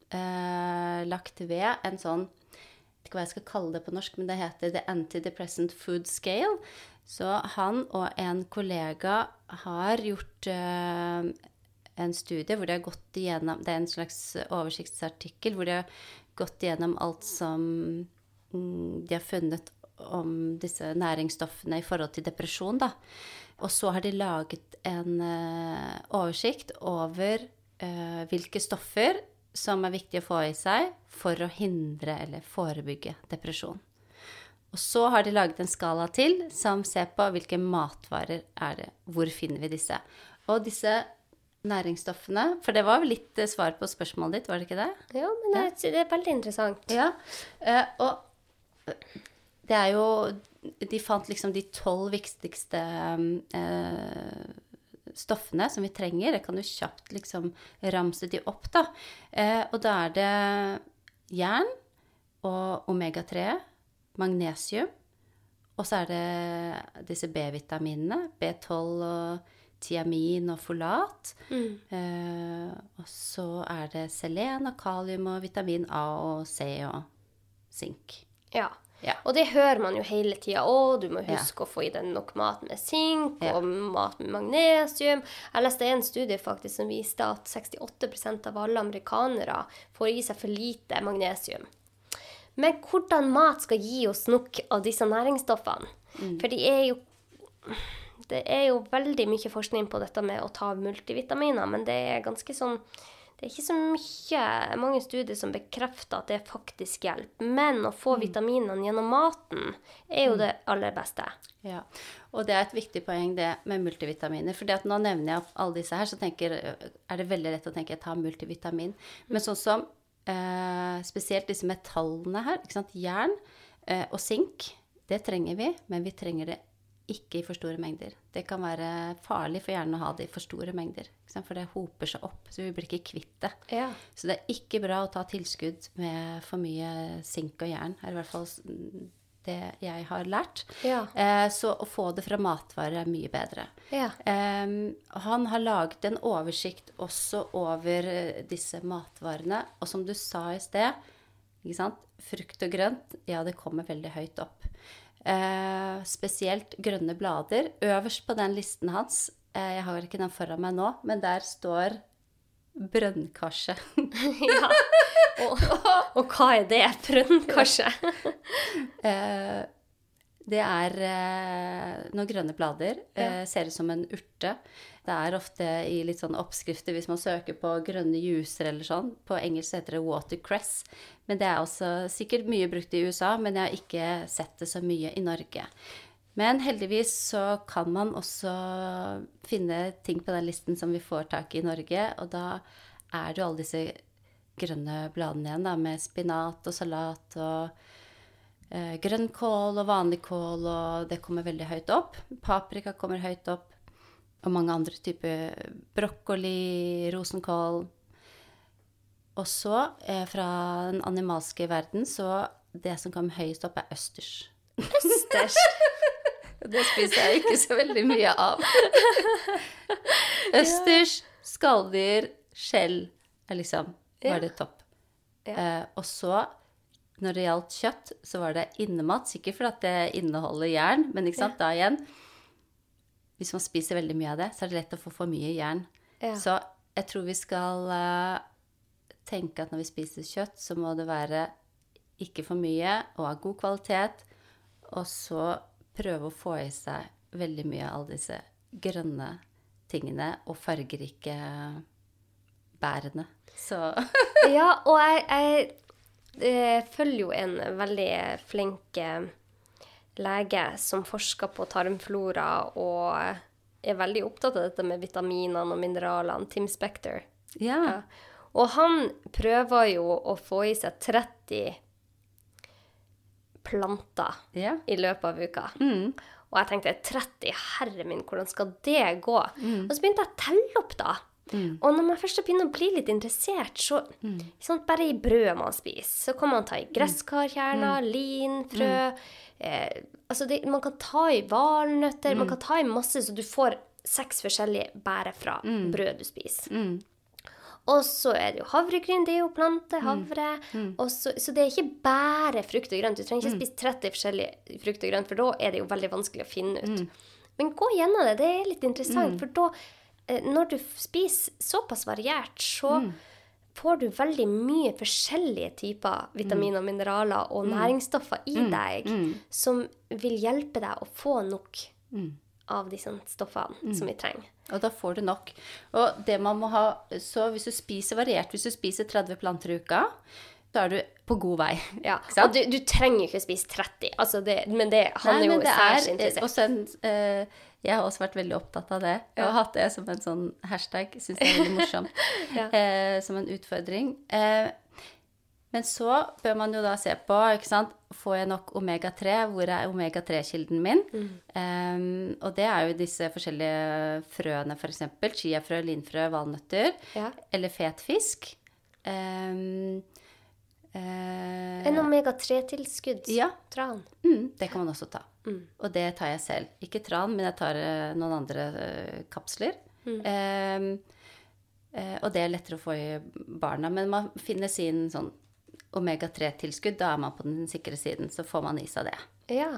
[SPEAKER 1] eh, lagt ved en sånn jeg vet ikke hva jeg skal kalle det på norsk, men det heter The Antidepressant Food Scale. Så han og en kollega har gjort eh, en studie hvor de har gått igjennom Det er en slags oversiktsartikkel hvor de har gått gjennom alt som mm, de har funnet om disse næringsstoffene i forhold til depresjon, da. Og så har de laget en eh, oversikt over uh, hvilke stoffer som er viktig å få i seg for å hindre eller forebygge depresjon. Og så har de laget en skala til som ser på hvilke matvarer er det, hvor finner vi disse. Og disse næringsstoffene For det var jo litt eh, svar på spørsmålet ditt, var det ikke det?
[SPEAKER 2] Jo, men det, det er veldig interessant.
[SPEAKER 1] Ja, eh, og det er jo De fant liksom de tolv viktigste eh, stoffene som vi trenger. Jeg kan jo kjapt liksom ramse de opp, da. Eh, og da er det jern og omega-3, magnesium, og så er det disse B-vitaminene, B12 og tiamin og folat. Eh, og så er det selen og kalium og vitamin A og C og sink.
[SPEAKER 2] Ja.
[SPEAKER 1] Ja.
[SPEAKER 2] Og det hører man jo hele tida. Å, du må
[SPEAKER 1] Ja.
[SPEAKER 2] huske å få i deg nok mat med sink
[SPEAKER 1] Ja.
[SPEAKER 2] og mat med magnesium. Jeg leste en studie faktisk som viste at 68% av alle amerikanere får i seg for lite magnesium. Men hvordan mat skal gi oss nok av disse næringsstoffene?
[SPEAKER 1] Mm.
[SPEAKER 2] For de er jo det er jo veldig mye forskning på dette med å ta multivitaminer, men det er ganske sånn Det er ikke så mye, mange studier som bekrefter at det faktisk hjelper. Men å få vitaminene gjennom maten er jo det aller beste.
[SPEAKER 1] Ja, og det er et viktig poeng det med multivitaminer. For nå nevner jeg alle disse her, så tenker, er det veldig lett å tenke jeg tar multivitamin. Men sånn som eh, spesielt disse metallene her, jern eh, og sink, det trenger vi, men vi trenger det ikke i for store mengder. Det kan være farlig for hjernen å ha det i for store mengder, for det hoper seg opp, så vi blir ikke kvitt det.
[SPEAKER 2] Ja.
[SPEAKER 1] Så det er ikke bra å ta tilskudd med for mye sink og jern, er i hvert fall det jeg har lært.
[SPEAKER 2] Ja.
[SPEAKER 1] Eh, så å få det fra matvarer er mye bedre.
[SPEAKER 2] Ja.
[SPEAKER 1] Eh, han har laget en oversikt også over eh, disse matvarene. Og som du sa i sted, frukt og grønt, ja, det kommer veldig høyt opp. Eh, spesielt grønne blader. Øverst på den listen hans, eh, jeg har ikke den foran meg nå, men der står brønnkarse. [LAUGHS]
[SPEAKER 2] ja. [LAUGHS] Og, og hva er det? Brønnkarse? [LAUGHS]
[SPEAKER 1] Eh, det er eh, noen grønne blader. Eh, ser ut som en urte. Det er ofte i litt sånn oppskrifter hvis man søker på grønne juicer eller sånn. På engelsk heter det watercress. Men det er også sikkert mye brukt i USA, men jeg har ikke sett det så mye i Norge. Men heldigvis så kan man også finne ting på den listen som vi får tak i i Norge, og da er det jo alle disse grønne bladene igjen, da, med spinat og salat og eh, grønnkål og vanlig kål, og det kommer veldig høyt opp. Paprika kommer høyt opp, og mange andre typer brokkoli, rosenkål. Og så, eh, fra den animalske verden, så det som kommer høyest opp, er østers.
[SPEAKER 2] Østers. [LAUGHS]
[SPEAKER 1] Det spiser jeg ikke så veldig mye av. [LAUGHS] Østers, skalldyr, skjell er liksom var det topp.
[SPEAKER 2] Ja.
[SPEAKER 1] Eh, og så, når det gjaldt kjøtt, så var det innemat. Sikkert fordi det inneholder jern, men ikke sant, da igjen Hvis man spiser veldig mye av det, så er det lett å få for mye jern.
[SPEAKER 2] Ja.
[SPEAKER 1] Så jeg tror vi skal eh, tenke at når vi spiser kjøtt, så må det være ikke for mye og av god kvalitet. Og så prøve å få i seg veldig mye av alle disse grønne tingene og fargerike bærene. Så [LAUGHS]
[SPEAKER 2] Ja, og jeg, jeg eh, følger jo en veldig flink lege som forsker på tarmflora og er veldig opptatt av dette med vitaminene og mineralene, Tim Spector.
[SPEAKER 1] ja.
[SPEAKER 2] Ja. Og han prøver jo å få i seg 30 planter
[SPEAKER 1] ja.
[SPEAKER 2] i løpet av uka.
[SPEAKER 1] Mm.
[SPEAKER 2] Og jeg tenkte 30, herre min, hvordan skal det gå?
[SPEAKER 1] Mm.
[SPEAKER 2] Og så begynte jeg å telle opp, da. Og når man først begynner å bli litt interessert, så
[SPEAKER 1] Mm.
[SPEAKER 2] sånn, Bare i brødet man spiser, så kan man ta i gresskarkjerner,
[SPEAKER 1] Mm.
[SPEAKER 2] lin, frø eh, Altså, det, man kan ta i valnøtter,
[SPEAKER 1] Mm.
[SPEAKER 2] man kan ta i masse, så du får seks forskjellige bærer fra brød du spiser.
[SPEAKER 1] Mm.
[SPEAKER 2] Og så er det jo havregryn, det er jo plante,
[SPEAKER 1] Mm.
[SPEAKER 2] havre. Så, så det er ikke bare frukt og grønt. Du trenger ikke
[SPEAKER 1] Mm.
[SPEAKER 2] spise 30 forskjellige frukt og grønt, for da er det jo veldig vanskelig å finne ut.
[SPEAKER 1] Mm.
[SPEAKER 2] Men gå gjennom det, det er litt interessant, for da, når du spiser såpass variert, så
[SPEAKER 1] Mm.
[SPEAKER 2] får du veldig mye forskjellige typer vitaminer, mineraler og næringsstoffer i deg som vil hjelpe deg å få nok av disse stoffene som vi trenger.
[SPEAKER 1] Og da får du nok. Og det man må ha Så hvis du spiser variert, hvis du spiser 30 planter i uka, så er du på god vei.
[SPEAKER 2] Ja, [LAUGHS] og du, du trenger ikke spise 30, altså det, men det, han
[SPEAKER 1] Nei,
[SPEAKER 2] er jo særs
[SPEAKER 1] er
[SPEAKER 2] interessert.
[SPEAKER 1] en, eh, Jeg har også vært veldig opptatt av det. Jeg har hatt det som en sånn hashtag. Syns det er veldig morsomt. [LAUGHS]
[SPEAKER 2] Ja.
[SPEAKER 1] eh, som en utfordring. Eh, men så bør man jo da se på, ikke sant Får jeg nok omega-3? Hvor er omega-3-kilden min? Eh, og det er jo disse forskjellige frøene, f.eks. For Chiafrø, linfrø, valnøtter.
[SPEAKER 2] Ja.
[SPEAKER 1] Eller fet fisk. Eh, eh,
[SPEAKER 2] En omega-3-tilskudd,
[SPEAKER 1] Ja.
[SPEAKER 2] tran.
[SPEAKER 1] mm, det kan man også ta. Og det tar jeg selv. Ikke tran, men jeg tar eh, noen andre eh, kapsler. Eh, eh, og det er lettere å få i barna. Men man finner sin sånn omega-3-tilskudd. Da er man på den sikre siden. Så får man i seg det.
[SPEAKER 2] Ja.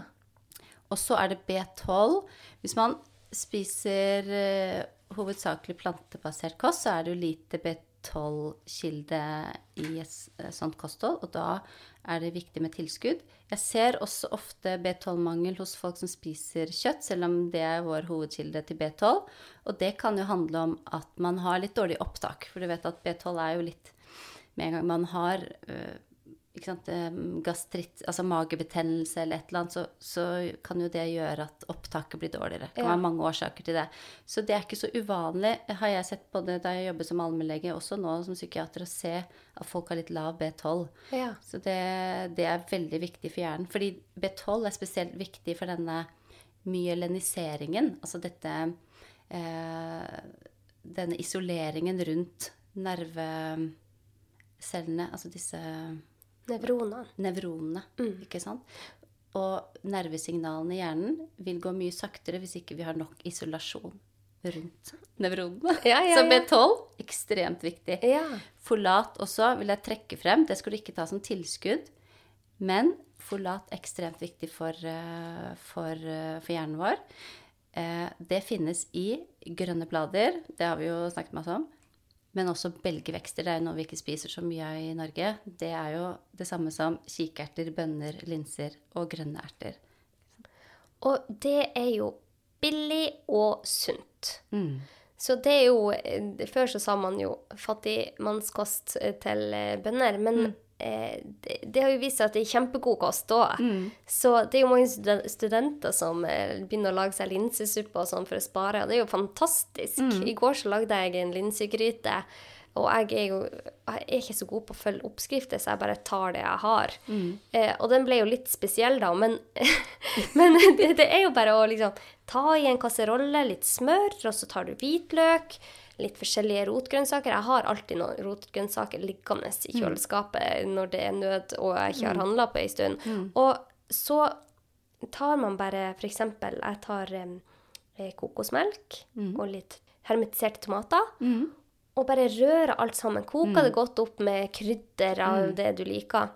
[SPEAKER 1] Og så er det B12. Hvis man spiser eh, hovedsakelig plantebasert kost, så er det jo lite B12-kilde i et eh, sånt kosthold, og da er det viktig med tilskudd. Jeg ser også ofte B12-mangel hos folk som spiser kjøtt, selv om det er vår hovedkilde til B12. Og det kan jo handle om at man har litt dårlig opptak, for du vet at B12 er jo litt Med en gang man har gastritt, altså magebetennelse eller et eller annet, så, så kan jo det gjøre at opptaket blir dårligere. Det kan
[SPEAKER 2] Ja.
[SPEAKER 1] være mange årsaker til det. Så det er ikke så uvanlig, har jeg sett både da jeg jobbet som allmennlege, også nå som psykiater, å se at folk har litt lav B12.
[SPEAKER 2] Ja.
[SPEAKER 1] Så det, det er veldig viktig for hjernen. Fordi B12 er spesielt viktig for denne myeleniseringen, altså dette eh, Denne isoleringen rundt nervecellene, altså disse
[SPEAKER 2] Nevronene.
[SPEAKER 1] nevronene, ikke sant? Og nervesignalene i hjernen vil gå mye saktere hvis ikke vi har nok isolasjon rundt nevronene.
[SPEAKER 2] Ja, ja,
[SPEAKER 1] Så. B12 ekstremt viktig.
[SPEAKER 2] Ja.
[SPEAKER 1] Folat også vil jeg trekke frem. Det skal du ikke ta som tilskudd. Men folat ekstremt viktig for, eh, for, eh, for hjernen vår. Eh, Det finnes i grønne blader, det har vi jo snakket masse om. Men også belgvekster. Det er jo noe vi ikke spiser så mye av i Norge. Det er jo det samme som kikerter, bønner, linser og grønne erter.
[SPEAKER 2] Og det er jo billig og sunt.
[SPEAKER 1] Mm.
[SPEAKER 2] Så det er jo Før så sa man jo fattigmannskost til bønner, bønder, men eh, det, det har jo vist seg at det er kjempegod kost òg. Så det er jo mange studenter som eh, begynner å lage seg linsesuppe og sånn for å spare, og det er jo fantastisk. I går så lagde jeg en linsegryte. Og jeg er jo jeg er ikke så god på å følge oppskrifter, så jeg bare tar det jeg har. Eh, og den ble jo litt spesiell, da, men, [LAUGHS] men det, det er jo bare å liksom ta i en kasserolle, litt smør, og så tar du hvitløk, litt forskjellige rotgrønnsaker. Jeg har alltid noen rotgrønnsaker liggende i kjøleskapet når det er nød og jeg ikke har handla på ei stund. Og så tar man bare eksempel Jeg tar eh, kokosmelk og litt hermetiserte tomater. Og bare røre alt sammen. Koke det godt opp med krydder av det du liker.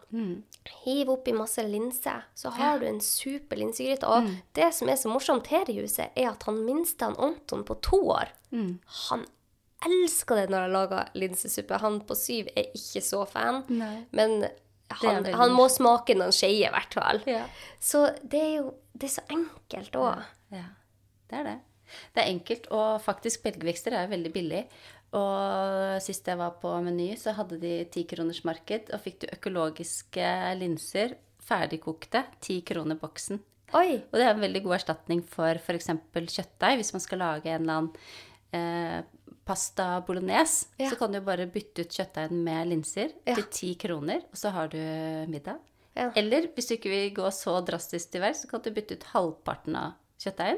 [SPEAKER 2] Hiv oppi masse linse, så har du en super linsegryte. Og det som er så morsomt her i huset, er at han minste, han Anton på to år, han elsker det når jeg lager linsesuppe. Han på syv er ikke så fan,
[SPEAKER 1] Nei.
[SPEAKER 2] men han, han må smake noen skeier, i hvert fall.
[SPEAKER 1] Ja.
[SPEAKER 2] Så det er jo det er så enkelt òg.
[SPEAKER 1] Ja, det er det. Det er enkelt, og faktisk belgvekster er veldig billig. Og sist jeg var på Meny, så hadde de tikronersmarked, og fikk du økologiske linser ferdigkokte, ti kroner boksen.
[SPEAKER 2] Oi!
[SPEAKER 1] Og det er en veldig god erstatning for f.eks. kjøttdeig. Hvis man skal lage en eller annen eh, pasta bolognese,
[SPEAKER 2] Ja.
[SPEAKER 1] så kan du bare bytte ut kjøttdeigen med linser
[SPEAKER 2] Ja.
[SPEAKER 1] til ti kroner, og så har du middag.
[SPEAKER 2] Ja.
[SPEAKER 1] Eller hvis du ikke vil gå så drastisk til verks, så kan du bytte ut halvparten av kjøttdeigen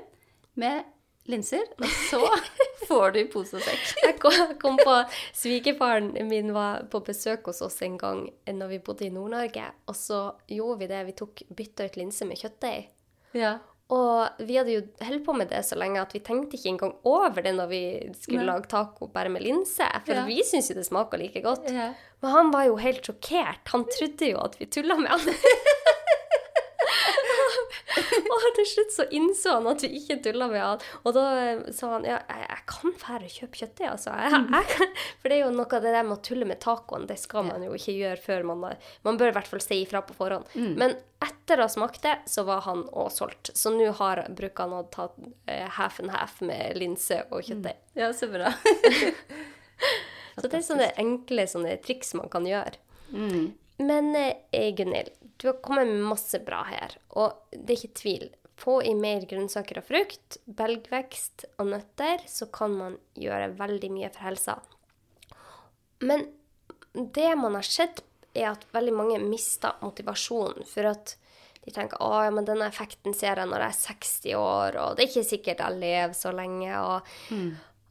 [SPEAKER 1] med linser, og så [LAUGHS] får du i pose og sekk.
[SPEAKER 2] Jeg kom, kom på Svigerfaren min var på besøk hos oss en gang når vi bodde i Nord-Norge. Og så gjorde vi det. Vi tok bytta ut linser med kjøttdeig.
[SPEAKER 1] Ja.
[SPEAKER 2] Og vi hadde jo holdt på med det så lenge at vi tenkte ikke engang over det når vi skulle
[SPEAKER 1] Nei.
[SPEAKER 2] lage taco bare med linse. For
[SPEAKER 1] Ja.
[SPEAKER 2] vi syns jo det smaker like godt.
[SPEAKER 1] Ja.
[SPEAKER 2] Men han var jo helt sjokkert. Han trodde jo at vi tulla med han. [LAUGHS] og til slutt så innså han at vi ikke tulla med han. Og da eh, sa han ja, jeg, jeg kan fære og kjøpe kjøttdeig, altså. Jeg, jeg. For det er jo noe av det der med å tulle med tacoen, det skal man jo ikke gjøre før man har Man bør i hvert fall si ifra på forhånd. Men etter å ha smakt det, så var han òg solgt. Så nå har- bruker han å ta eh, half and half med linse og kjøttdeig.
[SPEAKER 1] ja, så bra. [LAUGHS]
[SPEAKER 2] Så det er sånne enkle sånne triks man kan gjøre.
[SPEAKER 1] Mm.
[SPEAKER 2] Men eh, Gunhild, du har kommet med masse bra her, og det er ikke tvil. Få i mer grønnsaker og frukt, belgvekst og nøtter, så kan man gjøre veldig mye for helsa. Men det man har sett, er at veldig mange mister motivasjonen for at de tenker å, ja, men denne effekten ser jeg når jeg er 60 år, og det er ikke sikkert jeg lever så lenge. og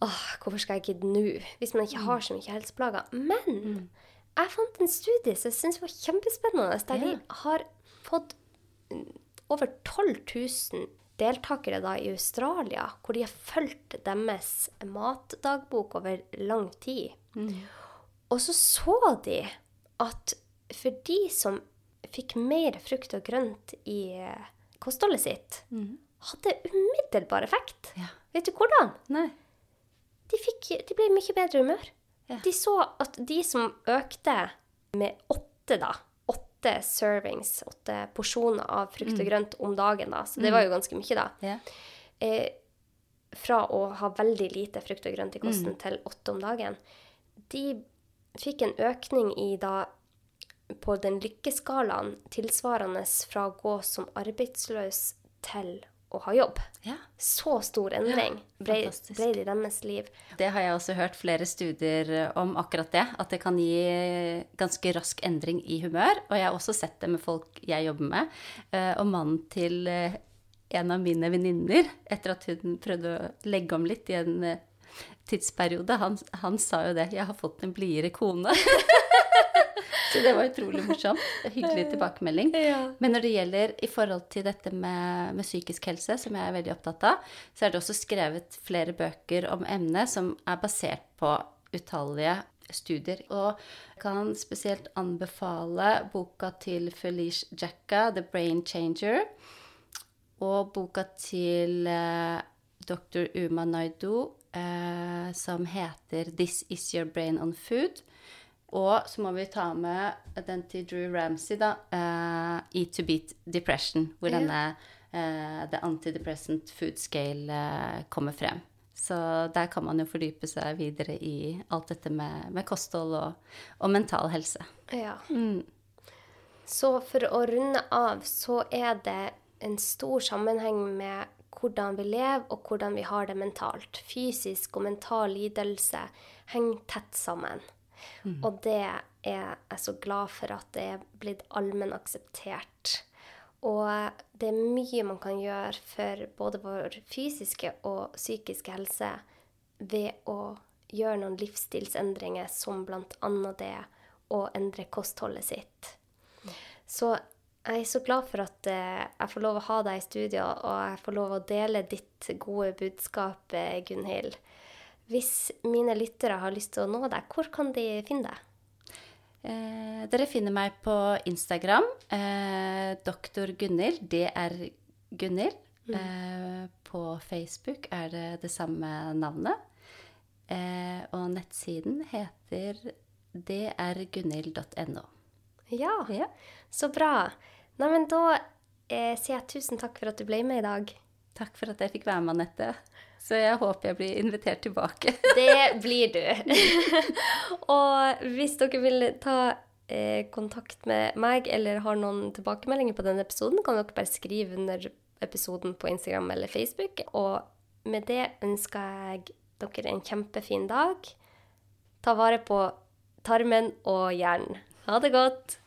[SPEAKER 2] åh, hvorfor skal jeg gidde nå? Hvis man ikke har så mye helseplager. Men jeg fant en studie som jeg syns var kjempespennende, der de har fått mm, over 12 000 deltakere da i Australia, hvor de har fulgt deres matdagbok over lang tid. Og så så de at for de som fikk mer frukt og grønt i eh, kostholdet sitt, hadde umiddelbar effekt.
[SPEAKER 1] Ja.
[SPEAKER 2] Vet du hvordan?
[SPEAKER 1] Nei.
[SPEAKER 2] De, fikk, de ble i mye bedre humør.
[SPEAKER 1] Ja.
[SPEAKER 2] De så at de som økte med åtte, da, åtte servings, åtte porsjoner av frukt og grønt om dagen, da, så det var jo ganske mye, da,
[SPEAKER 1] Ja.
[SPEAKER 2] eh, fra å ha veldig lite frukt og grønt i kosten til åtte om dagen, de fikk en økning i da på den lykkeskalaen tilsvarende fra å gå som arbeidsløs til å ha jobb.
[SPEAKER 1] ja.
[SPEAKER 2] Så stor endring ble, ble det i deres liv.
[SPEAKER 1] Det har jeg også hørt flere studier om akkurat det. At det kan gi ganske rask endring i humør. Og jeg har også sett det med folk jeg jobber med. Eh, Og mannen til eh, en av mine venninner, etter at hun prøvde å legge om litt i en eh, tidsperiode, han, han sa jo det. 'Jeg har fått en blidere kone'. [LAUGHS] [LAUGHS] Så det var utrolig morsomt. Hyggelig tilbakemelding. Men når det gjelder i forhold til dette med, med psykisk helse, som jeg er veldig opptatt av, så er det også skrevet flere bøker om emnet som er basert på utallige studier. Og kan spesielt anbefale boka til Felice Jacka, 'The Brain Changer', og boka til eh, dr. Uma Naidu, eh, som heter 'This Is Your Brain on Food'. Og så må vi ta med den til Drew Ramsey, da, Uh, 'Eat to Beat Depression', hvor
[SPEAKER 2] Ja.
[SPEAKER 1] denne uh, The Antidepressant Food Scale uh, kommer frem. Så der kan man jo fordype seg videre i alt dette med, med kosthold og, og mental helse.
[SPEAKER 2] Ja. Så for å runde av, så er det en stor sammenheng med hvordan vi lever og hvordan vi har det mentalt. Fysisk og mental lidelse henger tett sammen. Og det er jeg så glad for at det er blitt allmenn akseptert. Og det er mye man kan gjøre for både vår fysiske og psykiske helse ved å gjøre noen livsstilsendringer, som bl.a. det å endre kostholdet sitt. Så jeg er så glad for at eh, jeg får lov å ha deg i studio, og jeg får lov å dele ditt gode budskap, eh, Gunhild. Hvis mine lyttere har lyst til å nå deg, hvor kan de finne deg?
[SPEAKER 1] Eh, dere finner meg på Instagram. Eh, Doktor Gunhild. Det er Gunhild. Eh, på Facebook er det det samme navnet. Eh, og nettsiden heter drgunhild.no.
[SPEAKER 2] Ja,
[SPEAKER 1] Ja.
[SPEAKER 2] så bra. Nei, men da eh, sier jeg tusen takk for at du ble med i dag.
[SPEAKER 1] Takk for at jeg fikk være med, Anette. Så jeg håper jeg blir invitert tilbake. [LAUGHS]
[SPEAKER 2] Det blir du. [LAUGHS] og hvis dere vil ta eh, kontakt med meg eller har noen tilbakemeldinger på denne episoden, kan dere bare skrive under episoden på Instagram eller Facebook. Og med det ønsker jeg dere en kjempefin dag. Ta vare på tarmen og hjernen. Ha det godt.